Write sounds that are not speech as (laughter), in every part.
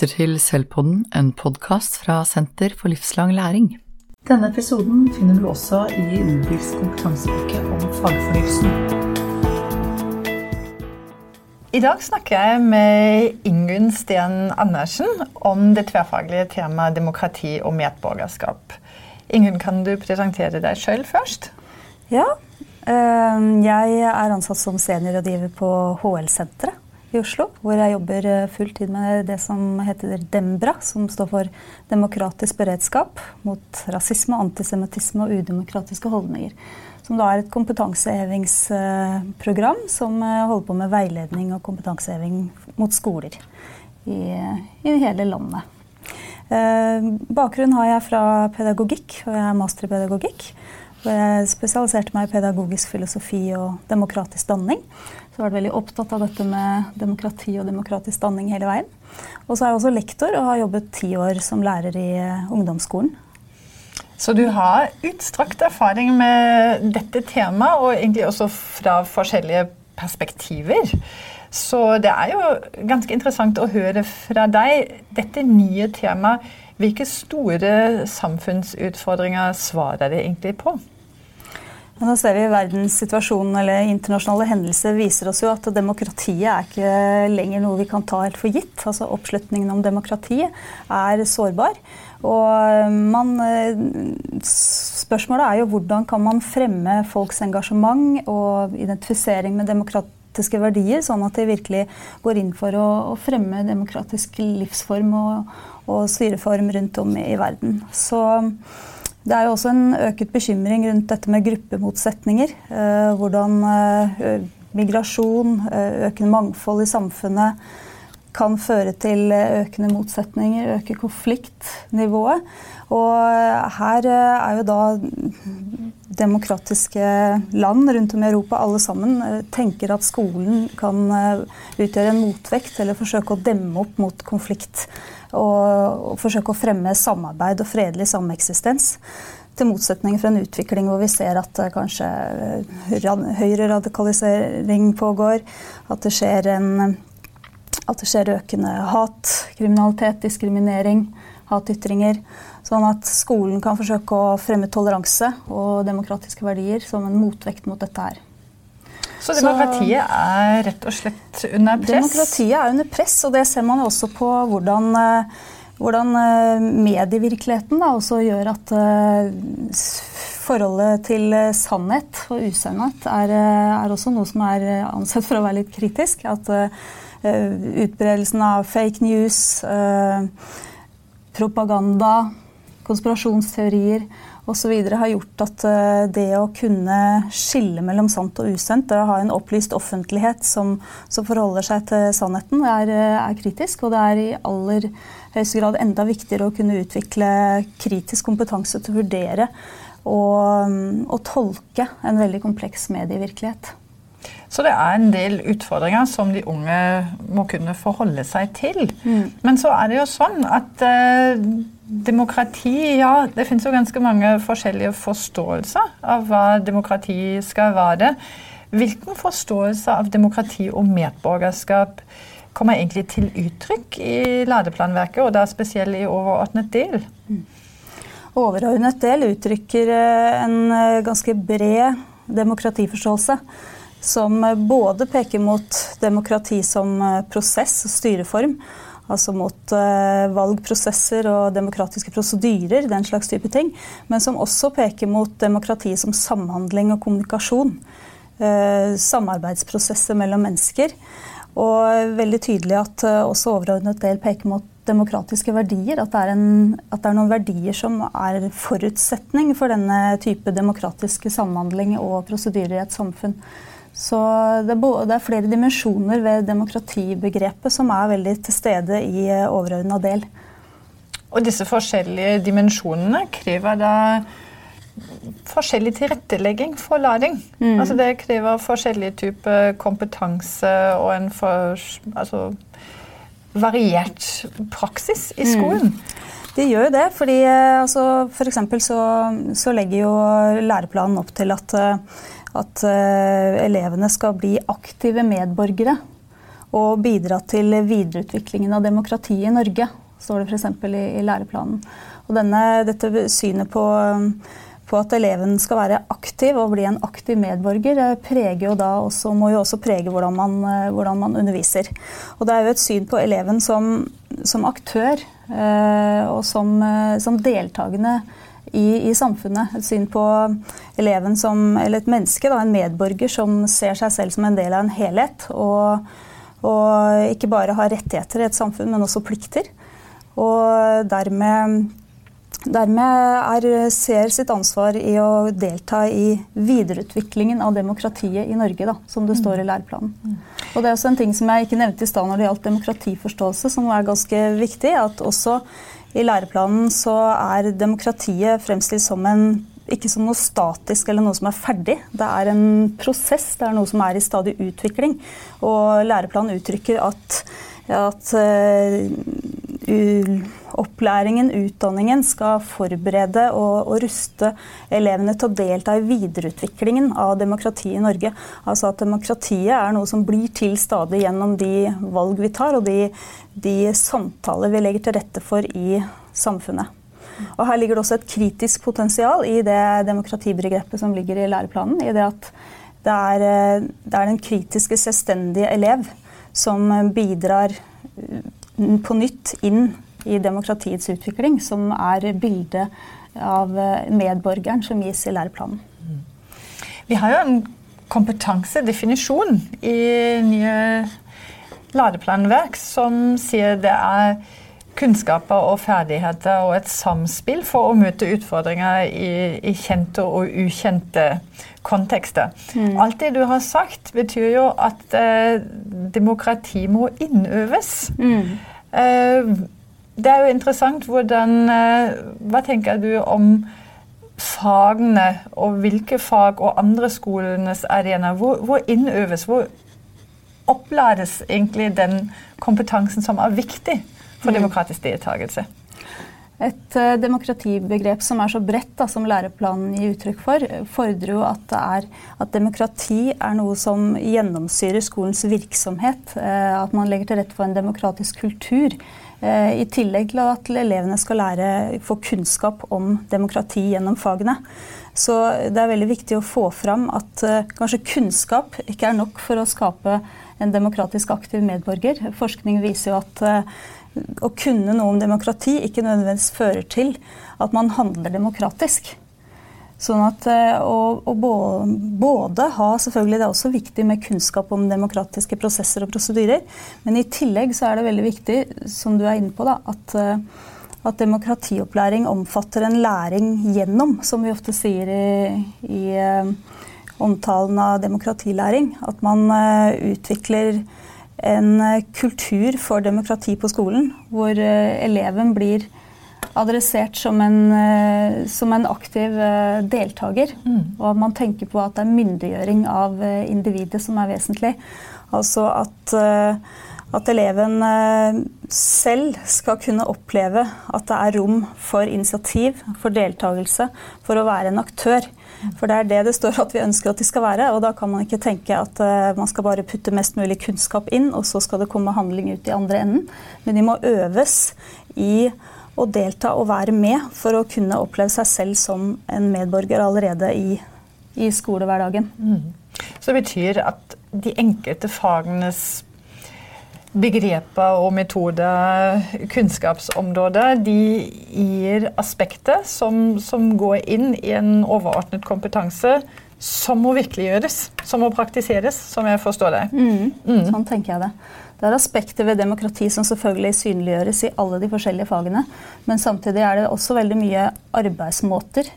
lytter til Selvpodden, en podkast fra Senter for livslang læring. Denne episoden finner du også i Ubils kompetanseuke om fagfornyelsen. I dag snakker jeg med Ingunn Sten Andersen om det tverrfaglige temaet demokrati og medborgerskap. Ingunn, kan du presentere deg sjøl først? Ja. eh, Jeg er ansatt som seniorrådgiver på HL-senteret i Oslo, hvor jeg jobber full fulltid med det som heter Dembra, som står for demokratisk beredskap mot rasisme, antisemittisme og udemokratiske holdninger. Som da er et kompetansehevingsprogram som eh, holder på med veiledning og kompetanseheving mot skoler i, i hele landet. Eh, bakgrunn har jeg fra pedagogikk, og jeg er master i pedagogikk. Hvor jeg spesialiserte meg i pedagogisk filosofi og demokratisk danning. Så jeg har vært veldig opptatt av dette med demokrati og demokratisk danning hele veien. Og så er jeg også lektor og har jobbet ti år som lærer i eh, ungdomsskolen. Så du har utstrakt erfaring med dette temaet, og egentlig også fra forskjellige perspektiver. Så det er jo ganske interessant å høre fra deg dette nye temaet. Hvilke store samfunnsutfordringer svarer det egentlig på? Men nå ser vi Verdenssituasjonen eller internasjonale hendelser viser oss jo at demokratiet er ikke lenger noe vi kan ta helt for gitt. Altså Oppslutningen om demokratiet er sårbar. Og man, spørsmålet er jo hvordan kan man fremme folks engasjement og identifisering med demokratiske verdier, sånn at de virkelig går inn for å, å fremme demokratisk livsform og, og styreform rundt om i verden. Så det er jo også en øket bekymring rundt dette med gruppemotsetninger. Eh, hvordan eh, migrasjon, eh, økende mangfold i samfunnet kan føre til økende motsetninger, øke konfliktnivået. Og her er jo da demokratiske land rundt om i Europa alle sammen tenker at skolen kan utgjøre en motvekt eller forsøke å demme opp mot konflikt og, forsøke å fremme samarbeid og fredelig sameksistens. Til motsetning fra en utvikling hvor vi ser at kanskje høyere radikalisering pågår, at det skjer, en, at det skjer økende hat, kriminalitet, diskriminering, hatytringer. Sånn at skolen kan forsøke å fremme toleranse og demokratiske verdier som en motvekt mot dette her. Så demokratiet er rett og slett under press? Demokratiet er under press, og det ser man jo også på hvordan, eh, hvordan eh, medievirkeligheten da, også gjør at eh, forholdet til sannhet og usannhet er, er, også noe som er ansett for å være litt kritisk. At utbredelsen av fake news, propaganda, konspirasjonsteorier osv. har gjort at eh, det å kunne skille mellom sant og usendt, det å ha en opplyst offentlighet som, som forholder seg til sannheten, er, eh, er, kritisk. Og det er i aller høyeste grad enda viktigere å kunne utvikle kritisk kompetanse til å vurdere og, og tolke en veldig kompleks medievirkelighet. Så det er en del utfordringer som de unge må kunne forholde seg til. Mm. Men så er det jo sånn at eh, demokrati Ja, det finnes jo ganske mange forskjellige forståelser av hva demokrati skal være. Hvilken forståelse av demokrati og medborgerskap kommer egentlig til uttrykk i ladeplanverket, og da spesielt i overordnet del? Mm. Overordnet del uttrykker eh, en eh, ganske bred demokratiforståelse som både peker mot demokrati som eh, prosess og styreform, altså mot uh, valgprosesser og demokratiske prosedyrer, den slags type ting, men som også peker mot demokrati som samhandling og kommunikasjon. Samarbeidsprosesser mellom mennesker. Og veldig tydelig at også overordnet del peker mot demokratiske verdier. At det, en, at det, er noen verdier som er forutsetning for denne type demokratiske samhandling og prosedyrer i et samfunn. Så det er, både, det er, flere dimensjoner ved demokratibegrepet som er veldig til stede i eh, overordna del. Og disse forskjellige dimensjonene krever da forskjellig tilrettelegging for lading. Mm. Altså det krever forskjellig type kompetanse og en for, altså, variert praksis i mm. skolen. Mm. De gjør jo det, fordi eh, altså, for så, så legger jo læreplanen opp til at uh, at uh, elevene skal bli aktive medborgere. og bidra til videreutviklingen av demokratiet i Norge, står det f.eks. I, i læreplanen. Og denne, dette synet på, på, at eleven skal være aktiv og bli en aktiv medborger, eh, preger jo da også, må jo også prege hvordan man, eh, hvordan man underviser. Og det er jo et syn på eleven som, som aktør eh, og som, som deltakende i, i, samfunnet. Et syn på eleven som Eller et menneske, da, en medborger som ser seg selv som en del av en helhet. Og, og ikke bare har rettigheter i et samfunn, men også plikter. Og dermed, dermed er, ser sitt ansvar i å delta i videreutviklingen av demokratiet i Norge, da, som det står i læreplanen. Og det er også en ting som jeg ikke nevnte i stad når det gjaldt demokratiforståelse, som er ganske viktig. at også i læreplanen så er demokratiet fremstilt som en ikke som noe statisk eller noe som er ferdig. Det er en prosess, det er noe som er i stadig utvikling. Og læreplanen uttrykker at, at uh, opplæringen, utdanningen, skal forberede og, og, ruste elevene til å delta i videreutviklingen av demokratiet i Norge. Altså at demokratiet er noe som blir til stadig gjennom de valg vi tar, og de, de samtaler vi legger til rette for i samfunnet. Og her ligger det også et kritisk potensial i det demokratibegrepet som ligger i læreplanen. I det at det er, det er den kritiske, selvstendige elev som bidrar på nytt inn i demokratiets utvikling, som er bildet av medborgeren som gis i læreplanen. Vi har jo en kompetansedefinisjon i nye læreplanverk som sier det er kunnskaper og ferdigheter og et samspill for å møte utfordringer i, i kjente og ukjente kontekster. Mm. Alt det du har sagt, betyr jo at eh, demokrati må innøves. Mm. Eh, det er jo interessant hvordan eh, Hva tenker du om fagene og hvilke fag og andre skolenes arena? Hvor, hvor innøves, hvor opplades egentlig den kompetansen som er viktig for mm. demokratisk deltakelse? Et uh, demokratibegrep som er så bredt da, som læreplanen gir uttrykk for, fordrer jo at, er, at, demokrati er noe som gjennomsyrer skolens virksomhet. Uh, at man legger til rette for en demokratisk kultur. Uh, I tillegg til at elevene skal lære, få kunnskap om demokrati gjennom fagene. Så det er veldig viktig å få fram at kanskje kunnskap ikke er nok for å skape en demokratisk aktiv medborger. Forskning viser jo at å kunne noe om demokrati ikke nødvendigvis fører til at man handler demokratisk. Sånn at eh, å, å både ha Selvfølgelig det er også viktig med kunnskap om demokratiske prosesser og prosedyrer, men i tillegg så er det veldig viktig, som du er inne på, da, at, eh, at demokratiopplæring omfatter en læring gjennom, som vi ofte sier i, i eh, omtalen av demokratilæring. At man utvikler en eh, kultur for demokrati på skolen, hvor eh, eleven blir adressert som en, eh, som en aktiv deltaker. Mm. Og man tenker på at det er myndiggjøring av individet som er vesentlig. Altså at, at eleven selv skal kunne oppleve at det er rom for initiativ, for deltakelse, for å være en aktør. For det er det det står at vi ønsker at de skal være. Og da kan man ikke tenke at uh, man skal bare putte mest mulig kunnskap inn, og så skal det komme handling ut i andre enden. Men de må øves i å delta og være med for å kunne oppleve seg selv som en medborger allerede i, i skolehverdagen. Mm. Så det betyr at de enkelte fagenes begreper og metoder, kunnskapsområder, de gir aspekter som, som, går inn i en overordnet kompetanse som må virkeliggjøres, som må praktiseres, som jeg forstår det. Mm, mm. Sånn tenker jeg det. Det er aspekter ved demokrati som selvfølgelig synliggjøres i alle de forskjellige fagene. Men samtidig er det også veldig mye arbeidsmåter.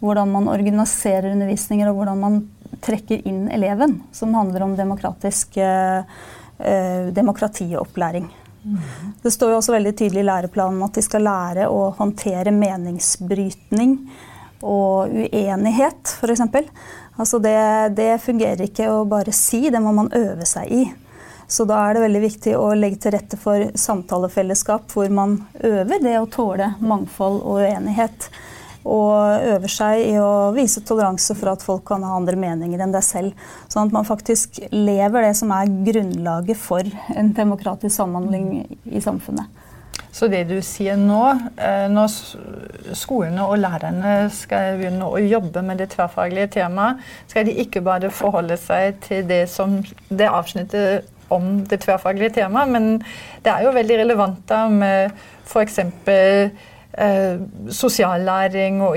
Hvordan man organiserer undervisninger, og hvordan man trekker inn eleven, som handler om demokratisk eh, eh, demokratiopplæring. Mm. Det står jo også veldig tydelig i læreplanen at de skal lære å håndtere meningsbrytning og uenighet, f.eks. Altså det, det fungerer ikke å bare si, det må man øve seg i. Så da er det veldig viktig å legge til rette for samtalefellesskap hvor man øver det å tåle mangfold og uenighet. og øver seg i å vise toleranse for at folk kan ha andre meninger enn deg selv. Sånn at man faktisk lever det som er grunnlaget for en demokratisk samhandling i samfunnet. Så det du sier nå, eh, når skolene og lærerne skal begynne å jobbe med det tverrfaglige temaet, skal de ikke bare forholde seg til det, som, det avsnittet om det tverrfaglige temaet, men det er jo veldig relevant da med f.eks. Eh, sosiallæring og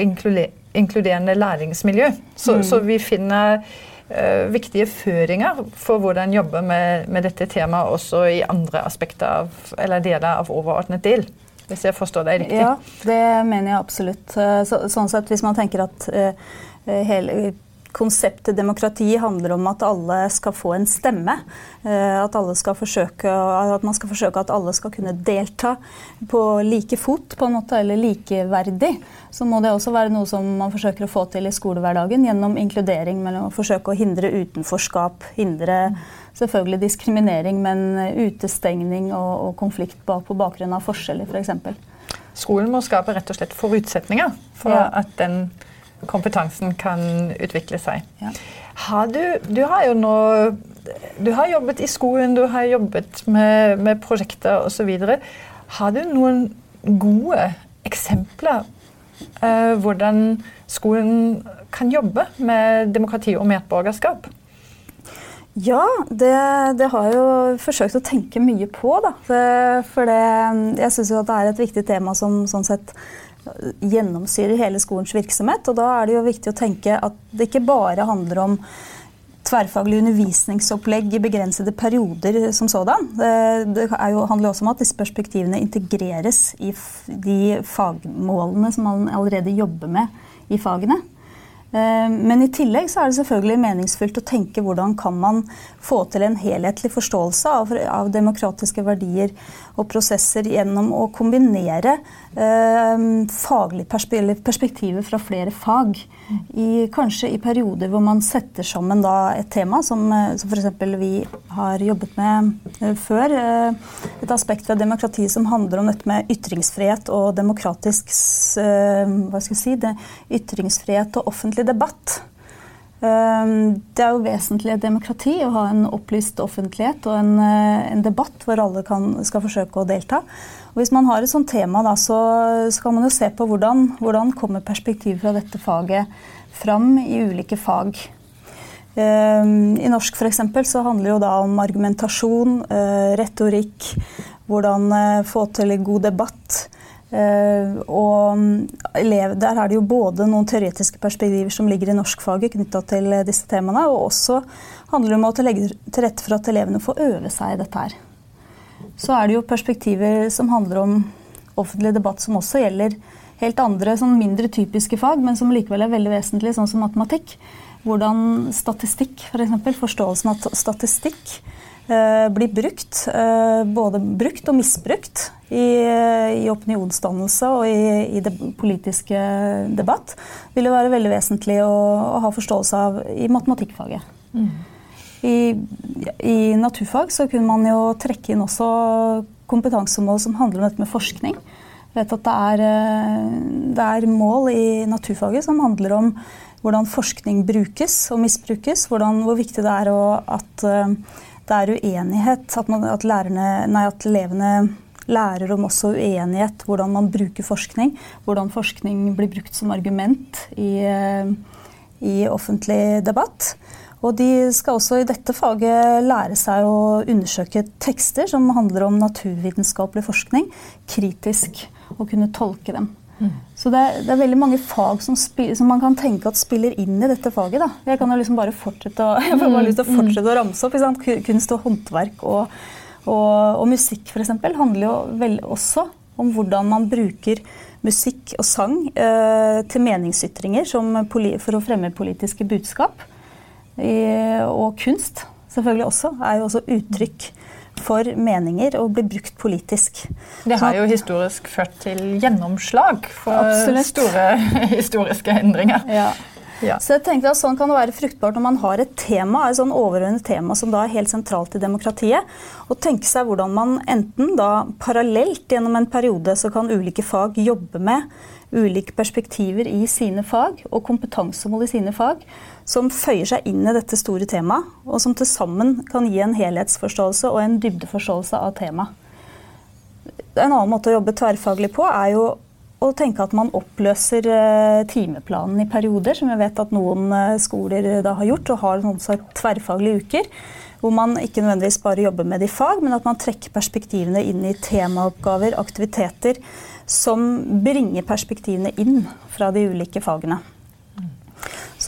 inkluderende læringsmiljø. Så, mm. så vi finner eh, viktige føringer for hvordan jobbe med, med, dette temaet også i andre aspekter av, eller deler av overordnet del. Hvis jeg forstår deg riktig? Ja, det mener jeg absolutt. Eh, så, sånn sett, Hvis man tenker at eh, hele konseptet demokrati handler om at alle skal få en stemme. Eh, at, forsøke, at man skal forsøke at alle skal kunne delta på like fot, på en måte, eller likeverdig. Så må det også være noe som man forsøker å få til i skolehverdagen gjennom inkludering. Mellom å forsøke å hindre utenforskap, hindre selvfølgelig diskriminering, men utestengning og, og konflikt på bakgrunn av forskjeller, f.eks. Skolen må skape rett og slett forutsetninger for ja. at den kompetansen kan utvikle seg. Ja. Har du, du, har jo nå Du har jobbet i skolen, du har jobbet med, med prosjekter osv. Har du noen gode eksempler uh, hvordan skolen kan jobbe med demokrati og medborgerskap? Ja, det, det, har jeg jo forsøkt å tenke mye på. Da. For det, jeg syns det er et viktig tema som sånn sett gjennomsyrer hele skolens virksomhet. Og da er det jo viktig å tenke at det ikke bare handler om tverrfaglig undervisningsopplegg i begrensede perioder som sådan. Det jo, handler også om at disse perspektivene integreres i de fagmålene som man allerede jobber med i fagene. Eh, men i tillegg så er det selvfølgelig meningsfullt å tenke hvordan kan man få til en helhetlig forståelse av, av demokratiske verdier og prosesser gjennom å kombinere eh, perspektiv perspektiver fra flere fag. I, kanskje i perioder hvor man setter sammen da, et tema som, eh, som f.eks. vi har jobbet med eh, før. Et aspekt ved demokrati som handler om dette med ytringsfrihet og demokratisk eh, hva skal jeg si, det, ytringsfrihet og offentlig offentlig debatt. Ehm, det er jo vesentlig demokrati å ha en opplyst offentlighet og en, eh, en debatt hvor alle kan, skal forsøke å delta. Og hvis man har et sånt tema, da, så skal man jo se på hvordan, hvordan kommer perspektivet fra dette faget fram i ulike fag. Ehm, I norsk for eksempel, så handler det om argumentasjon, eh, retorikk, hvordan eh, få til god debatt. Uh, og elev, Der er det jo både noen teoretiske perspektiver som ligger i norskfaget knytta til uh, disse temaene, og også handler det om å legge til rette for at elevene får øve seg i dette her. Så er det jo perspektiver som handler om offentlig debatt som også gjelder helt andre, sånn mindre typiske fag, men som likevel er veldig vesentlige, sånn som matematikk. Hvordan statistikk, f.eks. For forståelsen av statistikk Eh, blir brukt. Eh, både brukt og misbrukt i, i opinionsdannelse og i, i det politiske debatt. vil jo være veldig vesentlig å, å ha forståelse av i matematikkfaget. Mm. I, I, naturfag så kunne man jo trekke inn også kompetansemål som handler om dette med forskning. Jeg vet at det er, eh, det er mål i naturfaget som handler om hvordan forskning brukes og misbrukes. Hvordan, hvor viktig det er å, at det er uenighet. At, man, at, lærerne, nei, at, elevene lærer om også uenighet. Hvordan man bruker forskning. Hvordan forskning blir brukt som argument i, i offentlig debatt. Og de skal også i dette faget lære seg å undersøke tekster som handler om naturvitenskapelig forskning, kritisk, og kunne tolke dem. Så det er, det er, veldig mange fag som, som, man kan tenke at spiller inn i dette faget. Da. Jeg kan jo liksom bare fortsette å, (laughs) jeg får bare lyst til å mm. fortsette å ramse opp. Kunst og håndverk og, og, og musikk f.eks. handler jo vel, også om hvordan man bruker musikk og sang eh, til meningsytringer for å fremme politiske budskap. I, og kunst selvfølgelig også er jo også uttrykk for meninger og blir brukt politisk. Det har jo historisk ført til gjennomslag for Absolutt. store (laughs) historiske endringer. Ja. Ja. Så jeg tenker at Sånn kan det være fruktbart når man har et tema, et sånn overordnet tema som da er helt sentralt i demokratiet. Og tenke seg hvordan man enten da parallelt gjennom en periode så kan ulike fag jobbe med ulike perspektiver i sine fag og kompetansemål i sine fag som føyer seg inn i dette store temaet, og som til sammen kan gi en helhetsforståelse og en dybdeforståelse av temaet. En annen måte å jobbe tverrfaglig på er jo å tenke at man oppløser eh, timeplanen i perioder, som jeg vet at noen eh, skoler da har gjort, og har noen tverrfaglige uker. Hvor man ikke nødvendigvis bare jobber med de fag, men at man trekker perspektivene inn i temaoppgaver, aktiviteter, som bringer perspektivene inn fra de ulike fagene.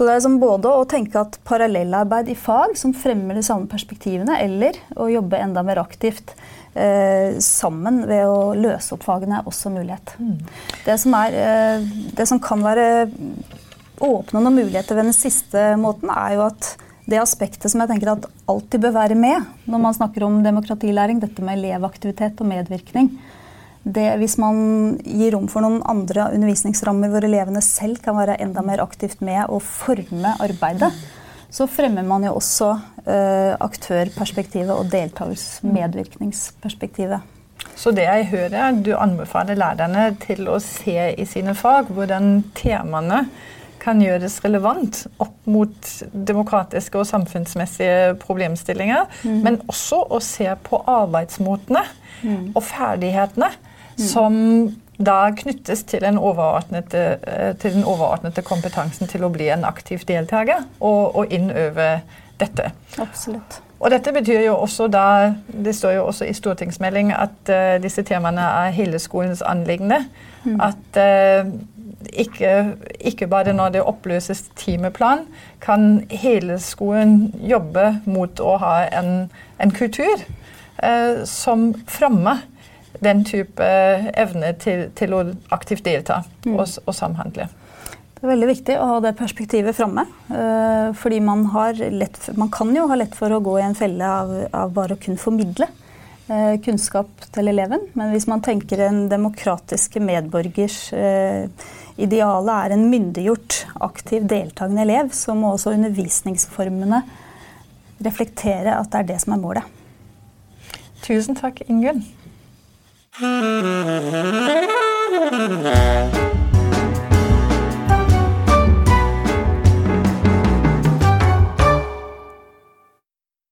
Så det er som både å tenke at parallellarbeid i fag som fremmer de samme perspektivene, eller å jobbe enda mer aktivt eh, sammen ved å løse opp fagene, er også mulighet. Mm. Det, som er, eh, det som kan være åpne noen muligheter ved den siste måten, er jo at det aspektet som jeg tenker at alltid bør være med når man snakker om demokratilæring, dette med elevaktivitet og medvirkning, det, hvis man gir rom for noen andre undervisningsrammer hvor elevene selv kan være enda mer aktivt med å forme arbeidet, så fremmer man jo også uh, aktørperspektivet og deltakersmedvirkningsperspektivet. Så det jeg hører, er du anbefaler lærerne til å se i sine fag hvordan temaene kan gjøres relevant opp mot demokratiske og samfunnsmessige problemstillinger, mm. men også å se på arbeidsmåtene mm. og ferdighetene som da knyttes til, eh, til, den overordnede kompetansen til å bli en aktiv deltaker og, og innøve dette. Absolutt. Og dette betyr jo også da, Det står jo også i stortingsmelding at uh, disse temaene er hele skolens anliggende. Mm. At uh, ikke, ikke, bare når det oppløses timeplan, kan hele skolen jobbe mot å ha en, en kultur uh, som fremmer den type evne til, til å aktivt delta mm. og, og, samhandle. Det er veldig viktig å ha det perspektivet framme. Uh, fordi man, lett, man, kan jo ha lett for å gå i en felle av, av bare å kun formidle uh, kunnskap til eleven. Men hvis man tenker en demokratiske medborgers uh, ideale er en myndiggjort, aktiv, deltakende elev, så må også undervisningsformene reflektere at det er det som er målet. Tusen takk, Ingunn. Mm-hmm.